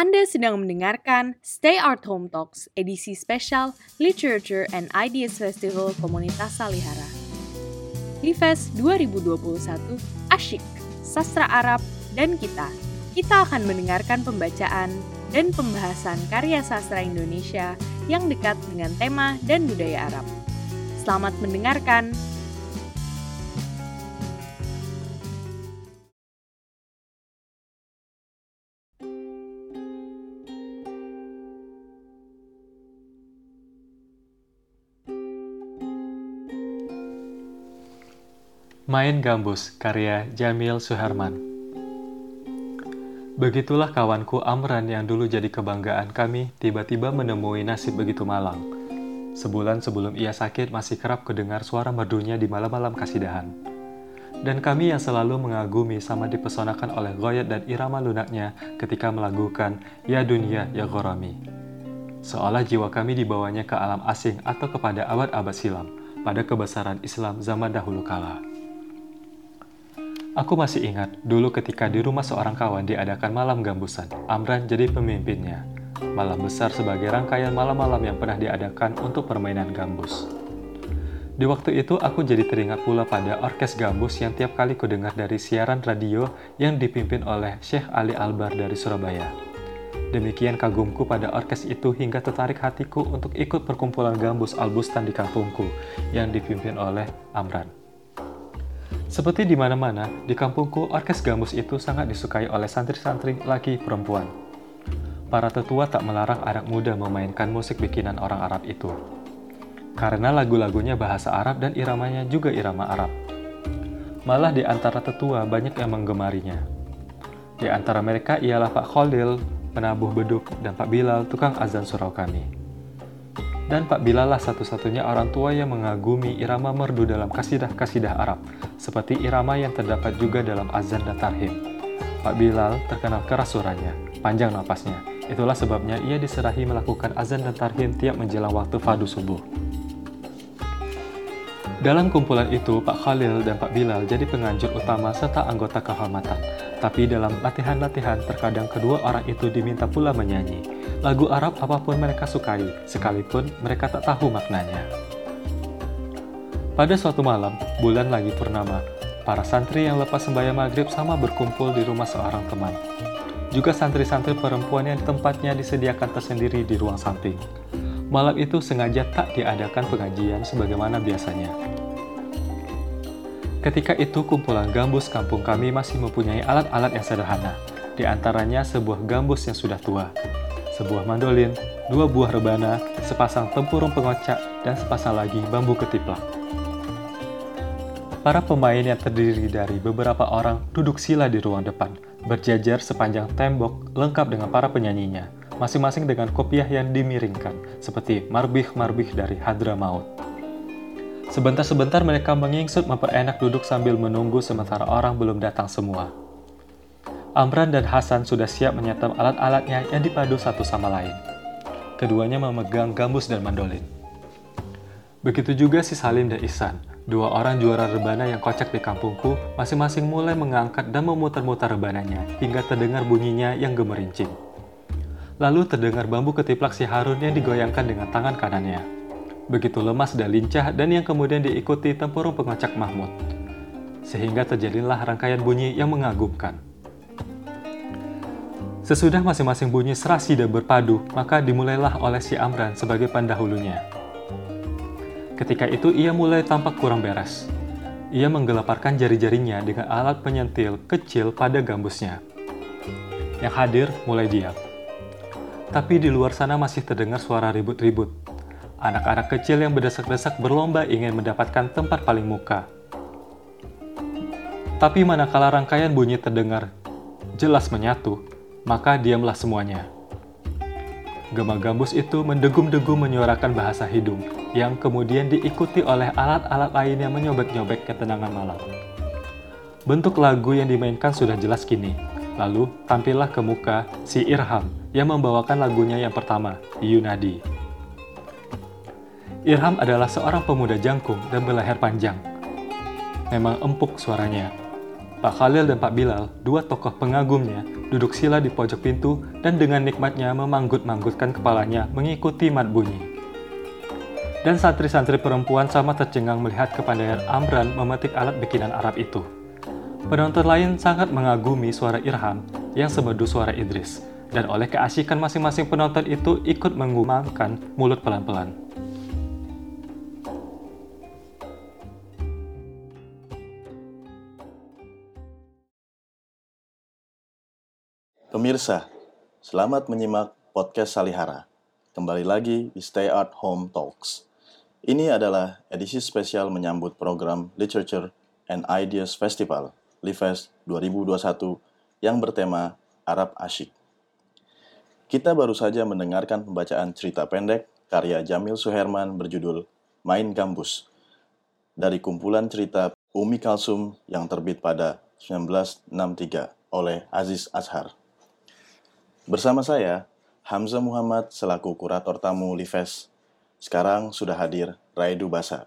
Anda sedang mendengarkan Stay Art Home Talks, edisi spesial Literature and Ideas Festival Komunitas Salihara. Livest 2021, asyik, sastra Arab, dan kita. Kita akan mendengarkan pembacaan dan pembahasan karya sastra Indonesia yang dekat dengan tema dan budaya Arab. Selamat mendengarkan. Main Gambus, karya Jamil Suherman. Begitulah kawanku Amran yang dulu jadi kebanggaan kami tiba-tiba menemui nasib begitu malang. Sebulan sebelum ia sakit masih kerap kedengar suara merdunya di malam-malam kasidahan. Dan kami yang selalu mengagumi sama dipesonakan oleh goyat dan irama lunaknya ketika melakukan Ya Dunia Ya Gorami. Seolah jiwa kami dibawanya ke alam asing atau kepada abad-abad silam pada kebesaran Islam zaman dahulu kala. Aku masih ingat dulu ketika di rumah seorang kawan diadakan malam gambusan. Amran jadi pemimpinnya. Malam besar sebagai rangkaian malam-malam yang pernah diadakan untuk permainan gambus. Di waktu itu aku jadi teringat pula pada orkes gambus yang tiap kali kudengar dari siaran radio yang dipimpin oleh Syekh Ali Albar dari Surabaya. Demikian kagumku pada orkes itu hingga tertarik hatiku untuk ikut perkumpulan gambus Albustan di kampungku yang dipimpin oleh Amran. Seperti di mana-mana, di kampungku, orkes gambus itu sangat disukai oleh santri-santri laki perempuan. Para tetua tak melarang anak muda memainkan musik bikinan orang Arab itu. Karena lagu-lagunya bahasa Arab dan iramanya juga irama Arab. Malah di antara tetua banyak yang menggemarinya. Di antara mereka ialah Pak Khalil, penabuh beduk, dan Pak Bilal, tukang azan surau kami. Dan Pak Bilal lah satu-satunya orang tua yang mengagumi irama merdu dalam kasidah-kasidah Arab, seperti irama yang terdapat juga dalam azan dan tarhim. Pak Bilal terkenal keras suaranya, panjang napasnya. Itulah sebabnya ia diserahi melakukan azan dan tarhim tiap menjelang waktu fadu subuh. Dalam kumpulan itu, Pak Khalil dan Pak Bilal jadi penganjur utama serta anggota kehormatan. Tapi dalam latihan-latihan, terkadang kedua orang itu diminta pula menyanyi. Lagu Arab apa pun mereka sukai, sekalipun mereka tak tahu maknanya. Pada suatu malam, bulan lagi purnama, para santri yang lepas sembahyang maghrib sama berkumpul di rumah seorang teman. Juga santri-santri perempuan yang tempatnya disediakan tersendiri di ruang samping. Malam itu sengaja tak diadakan pengajian sebagaimana biasanya. Ketika itu kumpulan gambus kampung kami masih mempunyai alat-alat yang sederhana, di antaranya sebuah gambus yang sudah tua, sebuah mandolin, dua buah rebana, sepasang tempurung pengocak, dan sepasang lagi bambu ketiplak. Para pemain yang terdiri dari beberapa orang duduk sila di ruang depan, berjajar sepanjang tembok lengkap dengan para penyanyinya, masing-masing dengan kopiah yang dimiringkan, seperti marbih-marbih dari Hadramaut. Sebentar-sebentar mereka mengingsut memperenak duduk sambil menunggu sementara orang belum datang semua. Amran dan Hasan sudah siap menyetap alat-alatnya yang dipadu satu sama lain. Keduanya memegang gambus dan mandolin. Begitu juga si Salim dan Ihsan, dua orang juara rebana yang kocak di kampungku, masing-masing mulai mengangkat dan memutar-mutar rebananya hingga terdengar bunyinya yang gemerincing. Lalu terdengar bambu ketiplak si Harun yang digoyangkan dengan tangan kanannya. Begitu lemas dan lincah dan yang kemudian diikuti tempurung pengocak Mahmud. Sehingga terjadilah rangkaian bunyi yang mengagumkan. Sesudah masing-masing bunyi serasi dan berpadu, maka dimulailah oleh si Amran sebagai pendahulunya. Ketika itu ia mulai tampak kurang beres. Ia menggelaparkan jari-jarinya dengan alat penyentil kecil pada gambusnya. Yang hadir mulai diam. Tapi di luar sana masih terdengar suara ribut-ribut. Anak-anak kecil yang berdesak-desak berlomba ingin mendapatkan tempat paling muka. Tapi manakala rangkaian bunyi terdengar jelas menyatu, maka diamlah semuanya. Gema gambus itu mendegum-degum menyuarakan bahasa hidung, yang kemudian diikuti oleh alat-alat lain yang menyobek-nyobek ketenangan malam. Bentuk lagu yang dimainkan sudah jelas kini, lalu tampillah ke muka si Irham yang membawakan lagunya yang pertama, Yunadi. Irham adalah seorang pemuda jangkung dan berleher panjang. Memang empuk suaranya. Pak Khalil dan Pak Bilal, dua tokoh pengagumnya, duduk sila di pojok pintu dan dengan nikmatnya memanggut-manggutkan kepalanya mengikuti mat bunyi. Dan santri-santri perempuan sama tercengang melihat kepandaian Amran memetik alat bikinan Arab itu. Penonton lain sangat mengagumi suara Irham yang sebedu suara Idris, dan oleh keasikan masing-masing penonton itu ikut mengumangkan mulut pelan-pelan. Pemirsa, selamat menyimak podcast Salihara. Kembali lagi di Stay at Home Talks. Ini adalah edisi spesial menyambut program Literature and Ideas Festival, LIFES 2021, yang bertema Arab Asyik. Kita baru saja mendengarkan pembacaan cerita pendek karya Jamil Suherman berjudul Main Gambus dari kumpulan cerita Umi Kalsum yang terbit pada 1963 oleh Aziz Azhar. Bersama saya, Hamzah Muhammad selaku kurator tamu Lives. Sekarang sudah hadir Raidu Basa,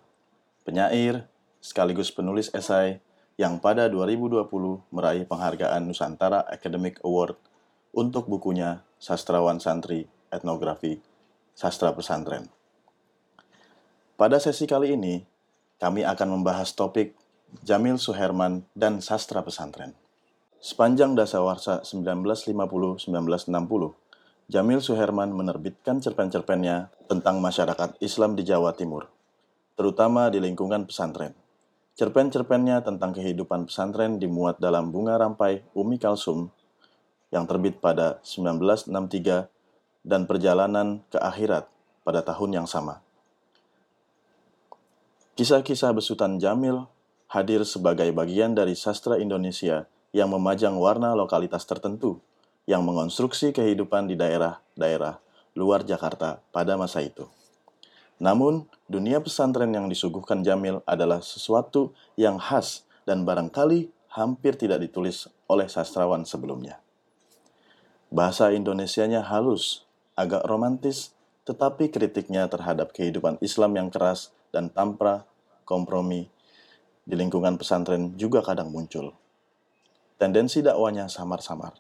penyair sekaligus penulis esai yang pada 2020 meraih penghargaan Nusantara Academic Award untuk bukunya Sastrawan Santri Etnografi Sastra Pesantren. Pada sesi kali ini, kami akan membahas topik Jamil Suherman dan Sastra Pesantren. Sepanjang dasawarsa 1950-1960, Jamil Suherman menerbitkan cerpen-cerpennya tentang masyarakat Islam di Jawa Timur, terutama di lingkungan pesantren. Cerpen-cerpennya tentang kehidupan pesantren dimuat dalam Bunga Rampai Umi Kalsum yang terbit pada 1963 dan Perjalanan ke Akhirat pada tahun yang sama. Kisah-kisah besutan Jamil hadir sebagai bagian dari sastra Indonesia yang memajang warna lokalitas tertentu yang mengonstruksi kehidupan di daerah-daerah luar Jakarta pada masa itu. Namun, dunia pesantren yang disuguhkan Jamil adalah sesuatu yang khas dan barangkali hampir tidak ditulis oleh sastrawan sebelumnya. Bahasa Indonesianya halus, agak romantis, tetapi kritiknya terhadap kehidupan Islam yang keras dan tanpa kompromi di lingkungan pesantren juga kadang muncul tendensi dakwanya samar-samar.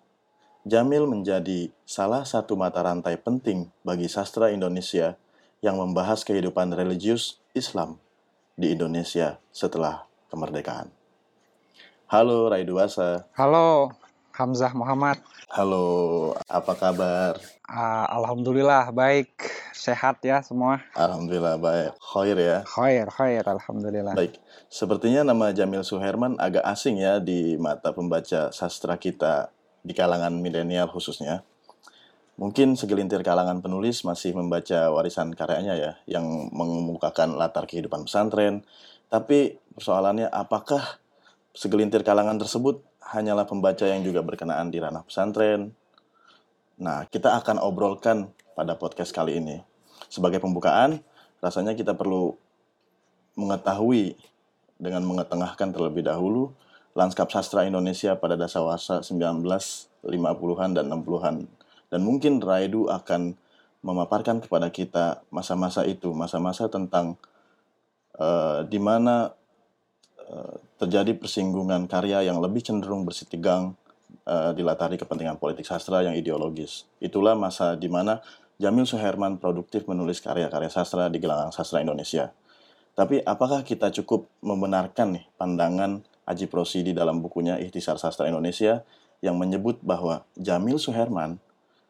Jamil menjadi salah satu mata rantai penting bagi sastra Indonesia yang membahas kehidupan religius Islam di Indonesia setelah kemerdekaan. Halo Raidu Asa. Halo Hamzah Muhammad. Halo, apa kabar? Uh, Alhamdulillah baik, sehat ya semua. Alhamdulillah baik, khair ya. Khair, khair, Alhamdulillah. Baik, sepertinya nama Jamil Suherman agak asing ya di mata pembaca sastra kita di kalangan milenial khususnya. Mungkin segelintir kalangan penulis masih membaca warisan karyanya ya, yang mengemukakan latar kehidupan pesantren. Tapi persoalannya apakah segelintir kalangan tersebut hanyalah pembaca yang juga berkenaan di ranah pesantren. Nah, kita akan obrolkan pada podcast kali ini. Sebagai pembukaan, rasanya kita perlu mengetahui dengan mengetengahkan terlebih dahulu lanskap sastra Indonesia pada dasawarsa 1950-an dan 60-an. Dan mungkin Raidu akan memaparkan kepada kita masa-masa itu, masa-masa tentang uh, di mana Eh, terjadi persinggungan karya yang lebih cenderung bersitegang uh, dilatari kepentingan politik sastra yang ideologis. Itulah masa di mana Jamil Suherman produktif menulis karya-karya sastra di gelangan sastra Indonesia. Tapi apakah kita cukup membenarkan nih pandangan Aji Prosidi dalam bukunya Ikhtisar Sastra Indonesia yang menyebut bahwa Jamil Suherman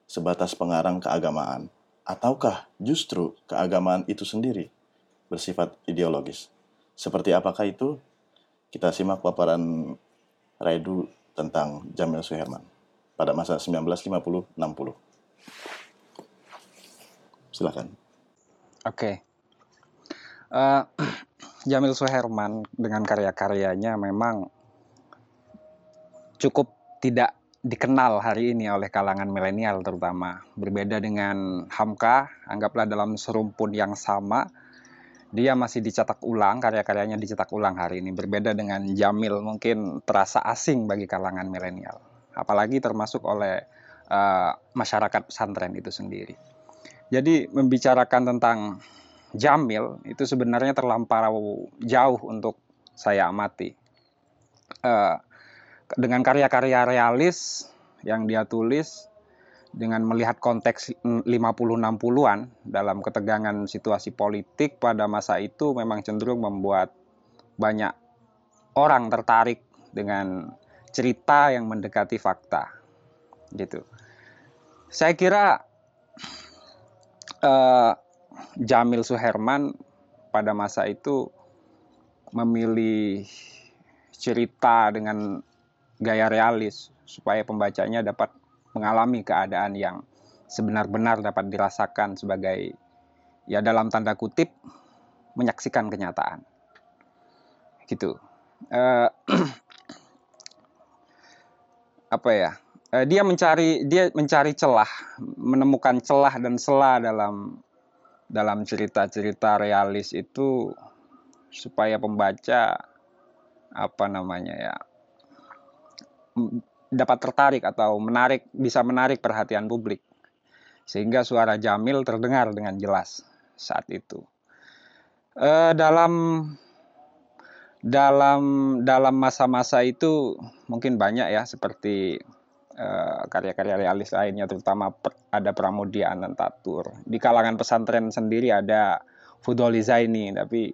sebatas pengarang keagamaan ataukah justru keagamaan itu sendiri bersifat ideologis? Seperti apakah itu? Kita simak paparan Raidu tentang Jamil Suherman pada masa 1950-60. Silakan. Oke. Okay. Uh, eh, Jamil Suherman dengan karya-karyanya memang cukup tidak dikenal hari ini oleh kalangan milenial terutama. Berbeda dengan Hamka, anggaplah dalam serumpun yang sama, dia masih dicetak ulang, karya-karyanya dicetak ulang hari ini. Berbeda dengan Jamil mungkin terasa asing bagi kalangan milenial. Apalagi termasuk oleh uh, masyarakat pesantren itu sendiri. Jadi membicarakan tentang Jamil itu sebenarnya terlampau jauh untuk saya amati. Uh, dengan karya-karya realis yang dia tulis dengan melihat konteks 50-60-an dalam ketegangan situasi politik pada masa itu memang cenderung membuat banyak orang tertarik dengan cerita yang mendekati fakta gitu. Saya kira uh, Jamil Suherman pada masa itu memilih cerita dengan gaya realis supaya pembacanya dapat mengalami keadaan yang sebenar-benar dapat dirasakan sebagai ya dalam tanda kutip menyaksikan kenyataan. Gitu. Uh, apa ya? Uh, dia mencari dia mencari celah menemukan celah dan sela dalam dalam cerita-cerita realis itu supaya pembaca apa namanya ya dapat tertarik atau menarik bisa menarik perhatian publik. Sehingga suara Jamil terdengar dengan jelas saat itu. E, dalam dalam dalam masa-masa itu mungkin banyak ya seperti eh, karya-karya realis lainnya terutama ada Pramudia Anantatur. Di kalangan pesantren sendiri ada Fudoli Zaini tapi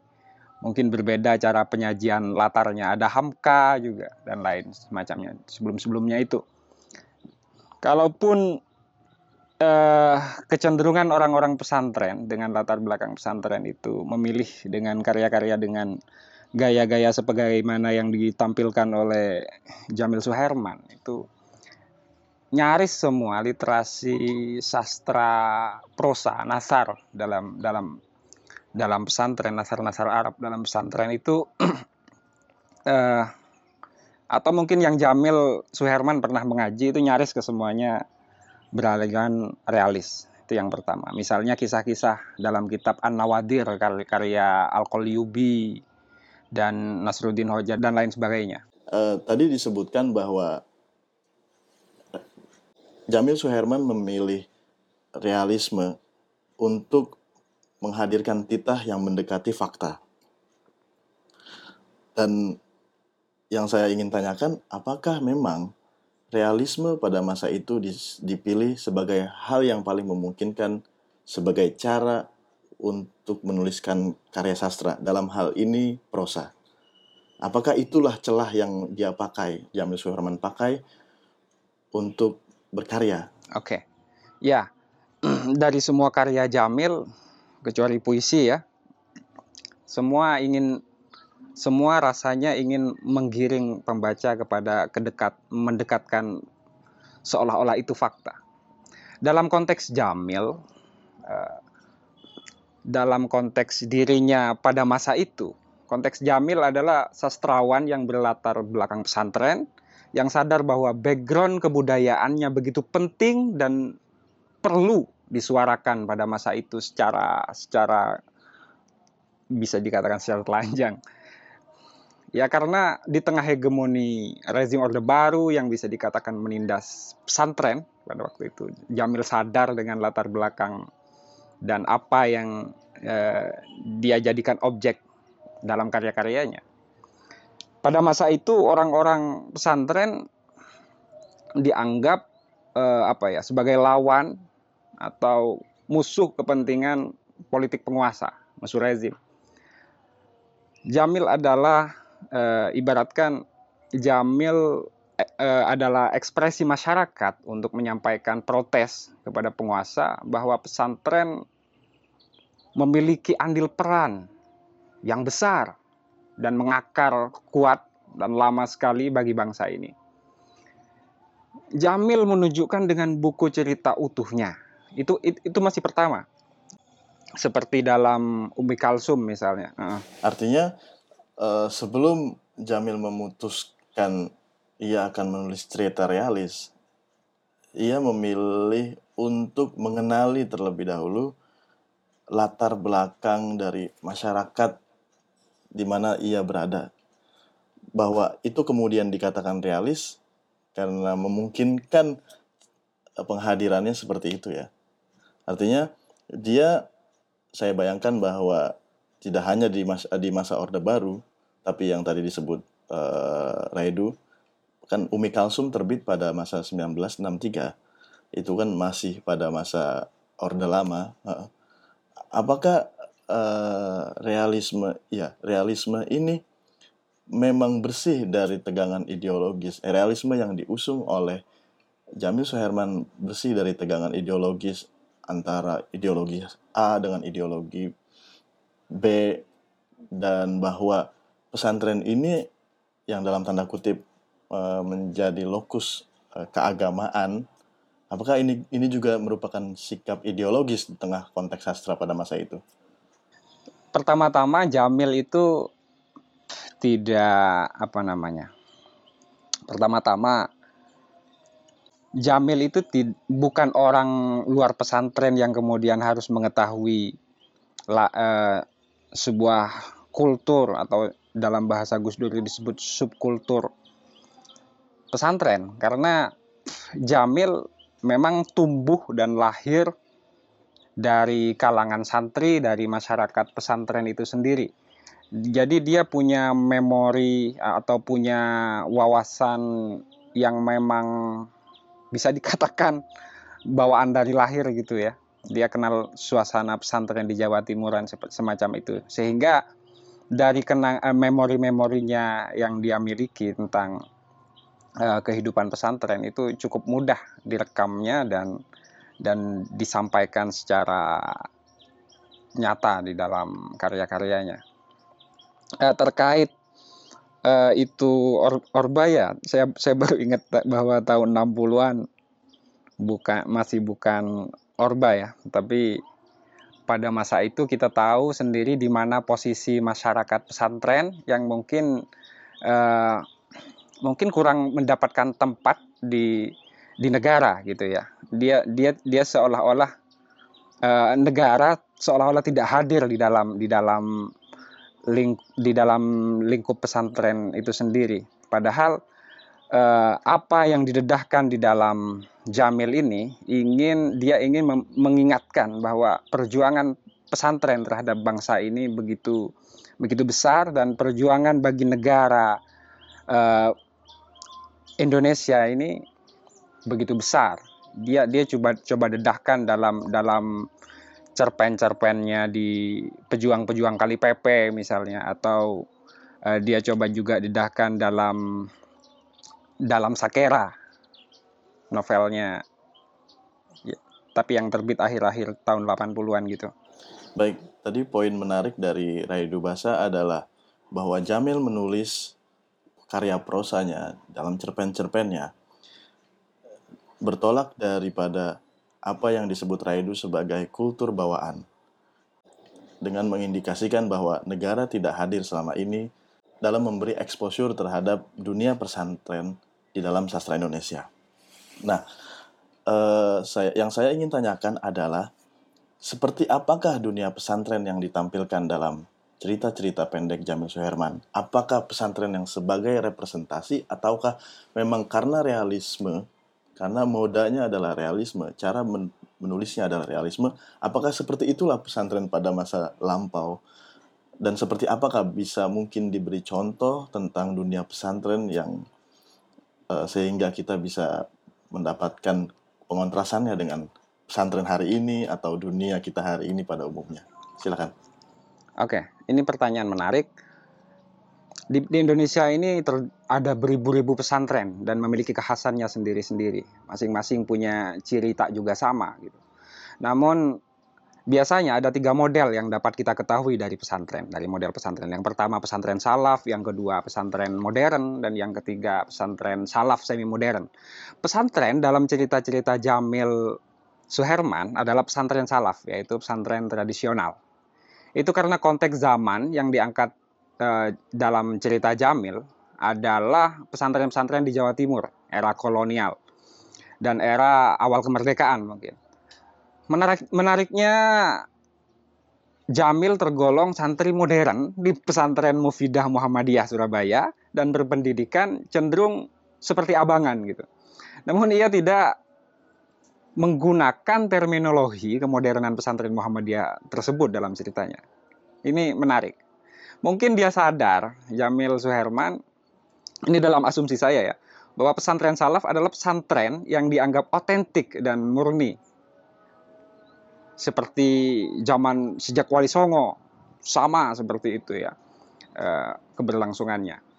mungkin berbeda cara penyajian latarnya. Ada Hamka juga dan lain semacamnya. Sebelum-sebelumnya itu. Kalaupun eh, kecenderungan orang-orang pesantren dengan latar belakang pesantren itu memilih dengan karya-karya dengan gaya-gaya sebagaimana yang ditampilkan oleh Jamil Suherman itu nyaris semua literasi sastra prosa nasar dalam dalam dalam pesantren nasar-nasar Arab dalam pesantren itu uh, atau mungkin yang Jamil Suherman pernah mengaji itu nyaris ke semuanya beraliran realis. Itu yang pertama. Misalnya kisah-kisah dalam kitab An-Nawadir karya Al-Qalyubi dan Nasruddin Hoja dan lain sebagainya. Uh, tadi disebutkan bahwa Jamil Suherman memilih realisme untuk menghadirkan titah yang mendekati fakta. Dan yang saya ingin tanyakan, apakah memang realisme pada masa itu dipilih sebagai hal yang paling memungkinkan sebagai cara untuk menuliskan karya sastra dalam hal ini prosa. Apakah itulah celah yang dia pakai, Jamil Suherman pakai untuk berkarya? Oke. Okay. Ya, dari semua karya Jamil kecuali puisi ya. Semua ingin semua rasanya ingin menggiring pembaca kepada kedekat mendekatkan seolah-olah itu fakta. Dalam konteks Jamil eh, dalam konteks dirinya pada masa itu, konteks Jamil adalah sastrawan yang berlatar belakang pesantren yang sadar bahwa background kebudayaannya begitu penting dan perlu disuarakan pada masa itu secara secara bisa dikatakan secara telanjang. Ya karena di tengah hegemoni rezim Orde Baru yang bisa dikatakan menindas pesantren pada waktu itu, Jamil sadar dengan latar belakang dan apa yang eh, dia jadikan objek dalam karya-karyanya. Pada masa itu orang-orang pesantren dianggap eh, apa ya sebagai lawan atau musuh kepentingan politik penguasa, musuh rezim. Jamil adalah e, ibaratkan Jamil e, adalah ekspresi masyarakat untuk menyampaikan protes kepada penguasa bahwa pesantren memiliki andil peran yang besar dan mengakar kuat dan lama sekali bagi bangsa ini. Jamil menunjukkan dengan buku cerita utuhnya itu itu masih pertama. Seperti dalam Umi Kalsum misalnya. Artinya uh, sebelum Jamil memutuskan ia akan menulis cerita realis, ia memilih untuk mengenali terlebih dahulu latar belakang dari masyarakat di mana ia berada. Bahwa itu kemudian dikatakan realis karena memungkinkan penghadirannya seperti itu ya. Artinya dia saya bayangkan bahwa tidak hanya di masa di masa Orde Baru, tapi yang tadi disebut uh, Raidu, kan Umi Kalsum terbit pada masa 1963 itu kan masih pada masa Orde Lama apakah uh, realisme ya realisme ini memang bersih dari tegangan ideologis? Eh, realisme yang diusung oleh Jamil Suherman bersih dari tegangan ideologis antara ideologi A dengan ideologi B dan bahwa pesantren ini yang dalam tanda kutip uh, menjadi lokus uh, keagamaan apakah ini ini juga merupakan sikap ideologis di tengah konteks sastra pada masa itu? Pertama-tama Jamil itu tidak apa namanya pertama-tama Jamil itu bukan orang luar pesantren yang kemudian harus mengetahui la, eh, sebuah kultur atau dalam bahasa Gus Dur disebut subkultur pesantren karena Jamil memang tumbuh dan lahir dari kalangan santri dari masyarakat pesantren itu sendiri. Jadi dia punya memori atau punya wawasan yang memang bisa dikatakan bawaan dari lahir gitu ya. Dia kenal suasana pesantren di Jawa Timuran semacam itu. Sehingga dari kenang eh, memori-memorinya yang dia miliki tentang uh, kehidupan pesantren itu cukup mudah direkamnya dan dan disampaikan secara nyata di dalam karya-karyanya. Uh, terkait uh, itu Or Orbaya. Saya saya baru ingat bahwa tahun 60-an bukan masih bukan Orba ya, tapi pada masa itu kita tahu sendiri di mana posisi masyarakat pesantren yang mungkin uh, mungkin kurang mendapatkan tempat di di negara gitu ya. Dia dia dia seolah-olah uh, negara seolah-olah tidak hadir di dalam di dalam ling di dalam lingkup pesantren itu sendiri. Padahal eh, apa yang didedahkan di dalam Jamil ini ingin dia ingin mengingatkan bahwa perjuangan pesantren terhadap bangsa ini begitu begitu besar dan perjuangan bagi negara eh, Indonesia ini begitu besar. Dia dia coba coba dedahkan dalam dalam cerpen-cerpennya di pejuang-pejuang kali PP misalnya atau uh, dia coba juga didahkan dalam dalam Sakera novelnya ya, tapi yang terbit akhir-akhir tahun 80-an gitu. Baik, tadi poin menarik dari Raidu Basa adalah bahwa Jamil menulis karya prosanya dalam cerpen-cerpennya bertolak daripada apa yang disebut Raidu sebagai kultur bawaan dengan mengindikasikan bahwa negara tidak hadir selama ini dalam memberi exposure terhadap dunia pesantren di dalam sastra Indonesia. Nah, eh, saya, yang saya ingin tanyakan adalah seperti apakah dunia pesantren yang ditampilkan dalam cerita-cerita pendek Jamil Suherman? Apakah pesantren yang sebagai representasi ataukah memang karena realisme karena modanya adalah realisme, cara men menulisnya adalah realisme. Apakah seperti itulah pesantren pada masa lampau? Dan seperti apakah bisa mungkin diberi contoh tentang dunia pesantren yang uh, sehingga kita bisa mendapatkan pengontrasannya dengan pesantren hari ini atau dunia kita hari ini pada umumnya? Silakan. Oke, ini pertanyaan menarik di, di Indonesia ini ter, ada beribu-ribu pesantren dan memiliki kekhasannya sendiri-sendiri. Masing-masing punya ciri tak juga sama gitu. Namun biasanya ada tiga model yang dapat kita ketahui dari pesantren, dari model pesantren. Yang pertama pesantren salaf, yang kedua pesantren modern, dan yang ketiga pesantren salaf semi modern. Pesantren dalam cerita-cerita Jamil Suherman adalah pesantren salaf, yaitu pesantren tradisional. Itu karena konteks zaman yang diangkat Eh, dalam cerita Jamil adalah pesantren-pesantren di Jawa Timur era kolonial dan era awal kemerdekaan mungkin. Menarik, menariknya Jamil tergolong santri modern di pesantren Mufidah Muhammadiyah Surabaya dan berpendidikan cenderung seperti abangan gitu. Namun ia tidak menggunakan terminologi kemodernan pesantren Muhammadiyah tersebut dalam ceritanya. Ini menarik. Mungkin dia sadar, Jamil Suherman, ini dalam asumsi saya ya, bahwa pesantren salaf adalah pesantren yang dianggap otentik dan murni. Seperti zaman sejak Wali Songo, sama seperti itu ya eh, keberlangsungannya.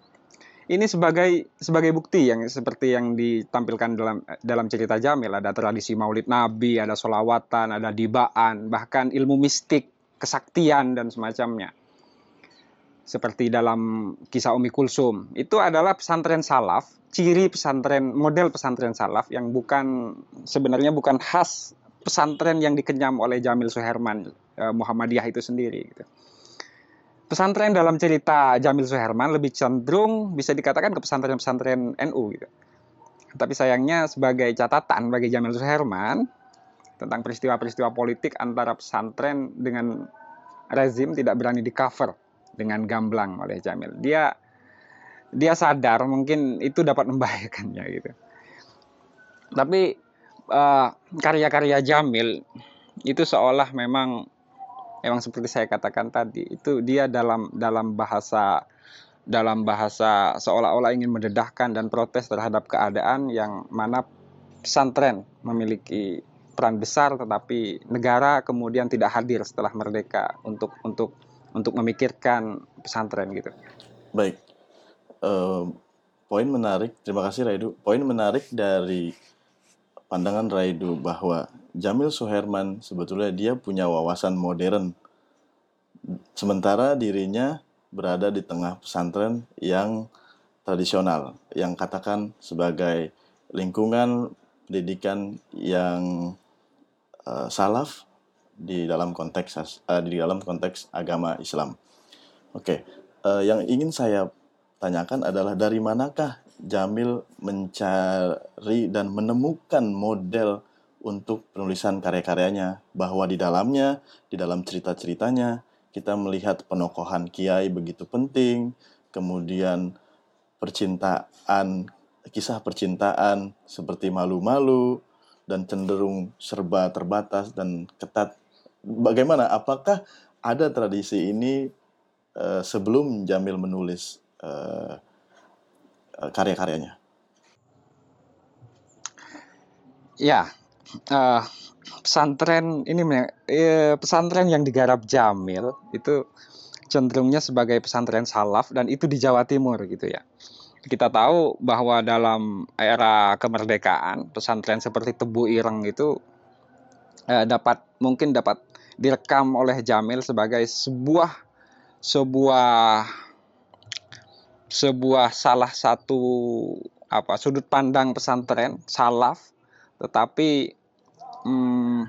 Ini sebagai sebagai bukti yang seperti yang ditampilkan dalam dalam cerita Jamil ada tradisi Maulid Nabi, ada solawatan, ada dibaan, bahkan ilmu mistik, kesaktian dan semacamnya. Seperti dalam kisah Umi Kulsum, itu adalah pesantren salaf, ciri pesantren model pesantren salaf yang bukan sebenarnya bukan khas pesantren yang dikenyam oleh Jamil Suherman eh, Muhammadiyah itu sendiri gitu. Pesantren dalam cerita Jamil Suherman lebih cenderung bisa dikatakan ke pesantren-pesantren NU gitu. Tapi sayangnya sebagai catatan bagi Jamil Suherman tentang peristiwa-peristiwa politik antara pesantren dengan rezim tidak berani di cover dengan gamblang oleh Jamil. Dia dia sadar mungkin itu dapat membahayakannya gitu. Tapi uh, karya-karya Jamil itu seolah memang memang seperti saya katakan tadi itu dia dalam dalam bahasa dalam bahasa seolah-olah ingin mendedahkan dan protes terhadap keadaan yang mana pesantren memiliki peran besar tetapi negara kemudian tidak hadir setelah merdeka untuk untuk untuk memikirkan pesantren gitu. Baik. Uh, poin menarik, terima kasih Raidu. Poin menarik dari pandangan Raidu bahwa Jamil Suherman sebetulnya dia punya wawasan modern. Sementara dirinya berada di tengah pesantren yang tradisional, yang katakan sebagai lingkungan pendidikan yang uh, salaf di dalam konteks uh, di dalam konteks agama Islam. Oke, okay. uh, yang ingin saya tanyakan adalah dari manakah Jamil mencari dan menemukan model untuk penulisan karya-karyanya bahwa di dalamnya di dalam cerita-ceritanya kita melihat penokohan kiai begitu penting kemudian percintaan kisah percintaan seperti malu-malu dan cenderung serba terbatas dan ketat bagaimana apakah ada tradisi ini uh, sebelum Jamil menulis uh, karya-karyanya ya uh, pesantren ini uh, pesantren yang digarap Jamil itu cenderungnya sebagai pesantren salaf dan itu di Jawa Timur gitu ya. Kita tahu bahwa dalam era kemerdekaan pesantren seperti Tebu Ireng itu dapat mungkin dapat direkam oleh Jamil sebagai sebuah sebuah sebuah salah satu apa sudut pandang pesantren salaf tetapi hmm,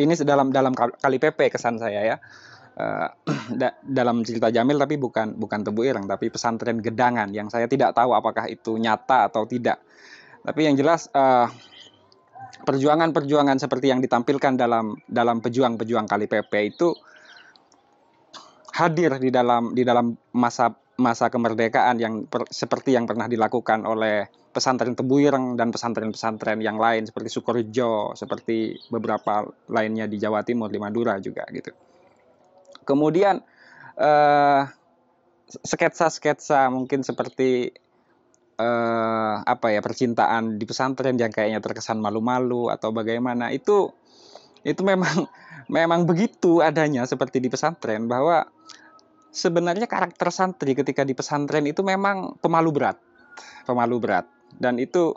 ini dalam dalam kali PP kesan saya ya. Da, dalam cerita Jamil tapi bukan bukan Tebu Ireng tapi pesantren Gedangan yang saya tidak tahu apakah itu nyata atau tidak. Tapi yang jelas uh, perjuangan-perjuangan seperti yang ditampilkan dalam dalam pejuang-pejuang kali PP itu hadir di dalam di dalam masa masa kemerdekaan yang per, seperti yang pernah dilakukan oleh pesantren Tebuireng dan pesantren-pesantren yang lain seperti Sukorejo, seperti beberapa lainnya di Jawa Timur, di Madura juga gitu. Kemudian eh, sketsa-sketsa mungkin seperti eh, apa ya percintaan di pesantren yang kayaknya terkesan malu-malu atau bagaimana itu itu memang memang begitu adanya seperti di pesantren bahwa sebenarnya karakter santri ketika di pesantren itu memang pemalu berat, pemalu berat. Dan itu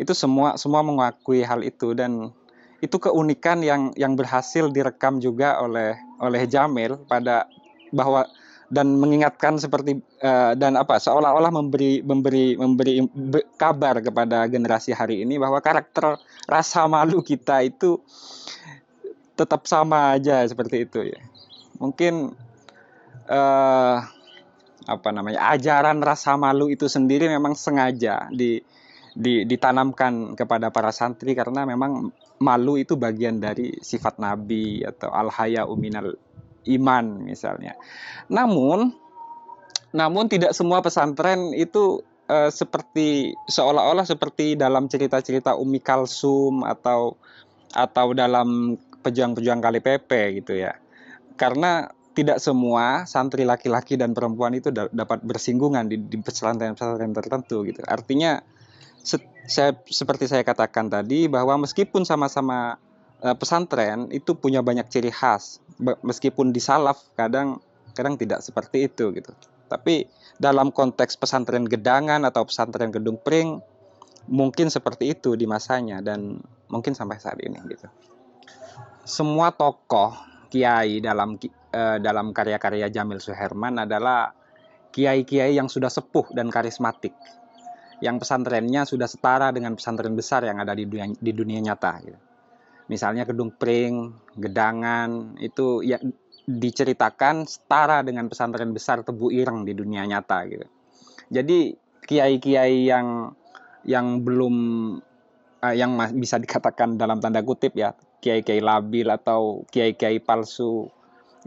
itu semua semua mengakui hal itu. Dan itu keunikan yang yang berhasil direkam juga oleh oleh Jamil pada bahwa dan mengingatkan seperti uh, dan apa seolah-olah memberi memberi memberi be, kabar kepada generasi hari ini bahwa karakter rasa malu kita itu tetap sama aja seperti itu ya. Mungkin uh, apa namanya ajaran rasa malu itu sendiri memang sengaja di di, ditanamkan kepada para santri karena memang malu itu bagian dari sifat nabi atau al haya uminal iman misalnya. Namun namun tidak semua pesantren itu uh, seperti seolah-olah seperti dalam cerita-cerita Umi Kalsum atau atau dalam pejuang-pejuang Kali Pepe gitu ya. Karena tidak semua santri laki-laki dan perempuan itu dapat bersinggungan di, di pesantren-pesantren tertentu gitu. Artinya se saya seperti saya katakan tadi bahwa meskipun sama-sama uh, pesantren itu punya banyak ciri khas meskipun di salaf kadang kadang tidak seperti itu gitu tapi dalam konteks pesantren gedangan atau pesantren gedung pring mungkin seperti itu di masanya dan mungkin sampai saat ini gitu semua tokoh kiai dalam uh, dalam karya-karya Jamil Suherman adalah kiai-kiai yang sudah sepuh dan karismatik yang pesantrennya sudah setara dengan pesantren besar yang ada di dunia, di dunia nyata. Gitu. Misalnya Gedung Pring, Gedangan, itu ya diceritakan setara dengan pesantren besar Tebu Ireng di dunia nyata. Gitu. Jadi kiai-kiai yang yang belum uh, yang bisa dikatakan dalam tanda kutip ya kiai-kiai labil atau kiai-kiai palsu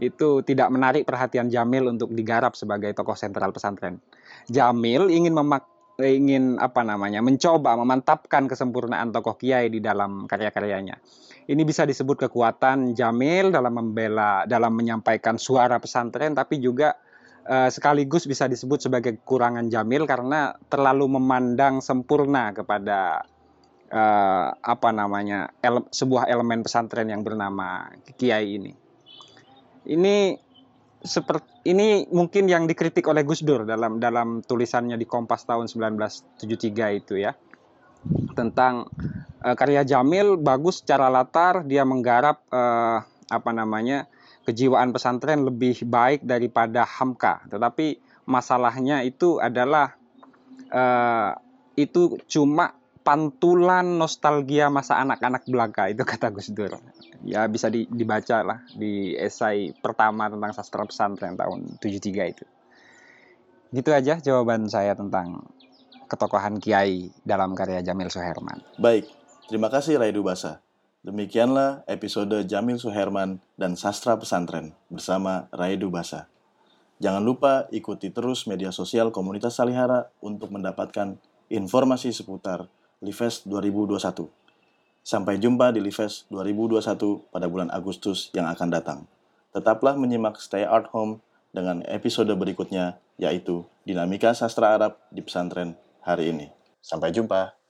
itu tidak menarik perhatian Jamil untuk digarap sebagai tokoh sentral pesantren. Jamil ingin memak ingin apa namanya mencoba memantapkan kesempurnaan tokoh kiai di dalam karya-karyanya. Ini bisa disebut kekuatan Jamil dalam membela dalam menyampaikan suara pesantren tapi juga uh, sekaligus bisa disebut sebagai kekurangan Jamil karena terlalu memandang sempurna kepada uh, apa namanya ele sebuah elemen pesantren yang bernama kiai ini. Ini seperti ini mungkin yang dikritik oleh Gus Dur dalam dalam tulisannya di Kompas tahun 1973 itu ya tentang uh, karya Jamil bagus secara latar dia menggarap uh, apa namanya kejiwaan pesantren lebih baik daripada Hamka tetapi masalahnya itu adalah uh, itu cuma pantulan nostalgia masa anak-anak belaka itu kata Gus Dur ya bisa di, dibaca lah di esai pertama tentang sastra pesantren tahun 73 itu. Gitu aja jawaban saya tentang ketokohan Kiai dalam karya Jamil Suherman. Baik, terima kasih Raidu Basa. Demikianlah episode Jamil Suherman dan Sastra Pesantren bersama Raidu Basa. Jangan lupa ikuti terus media sosial komunitas Salihara untuk mendapatkan informasi seputar Lives 2021. Sampai jumpa di Lives 2021 pada bulan Agustus yang akan datang. Tetaplah menyimak Stay Art Home dengan episode berikutnya, yaitu Dinamika Sastra Arab di Pesantren hari ini. Sampai jumpa.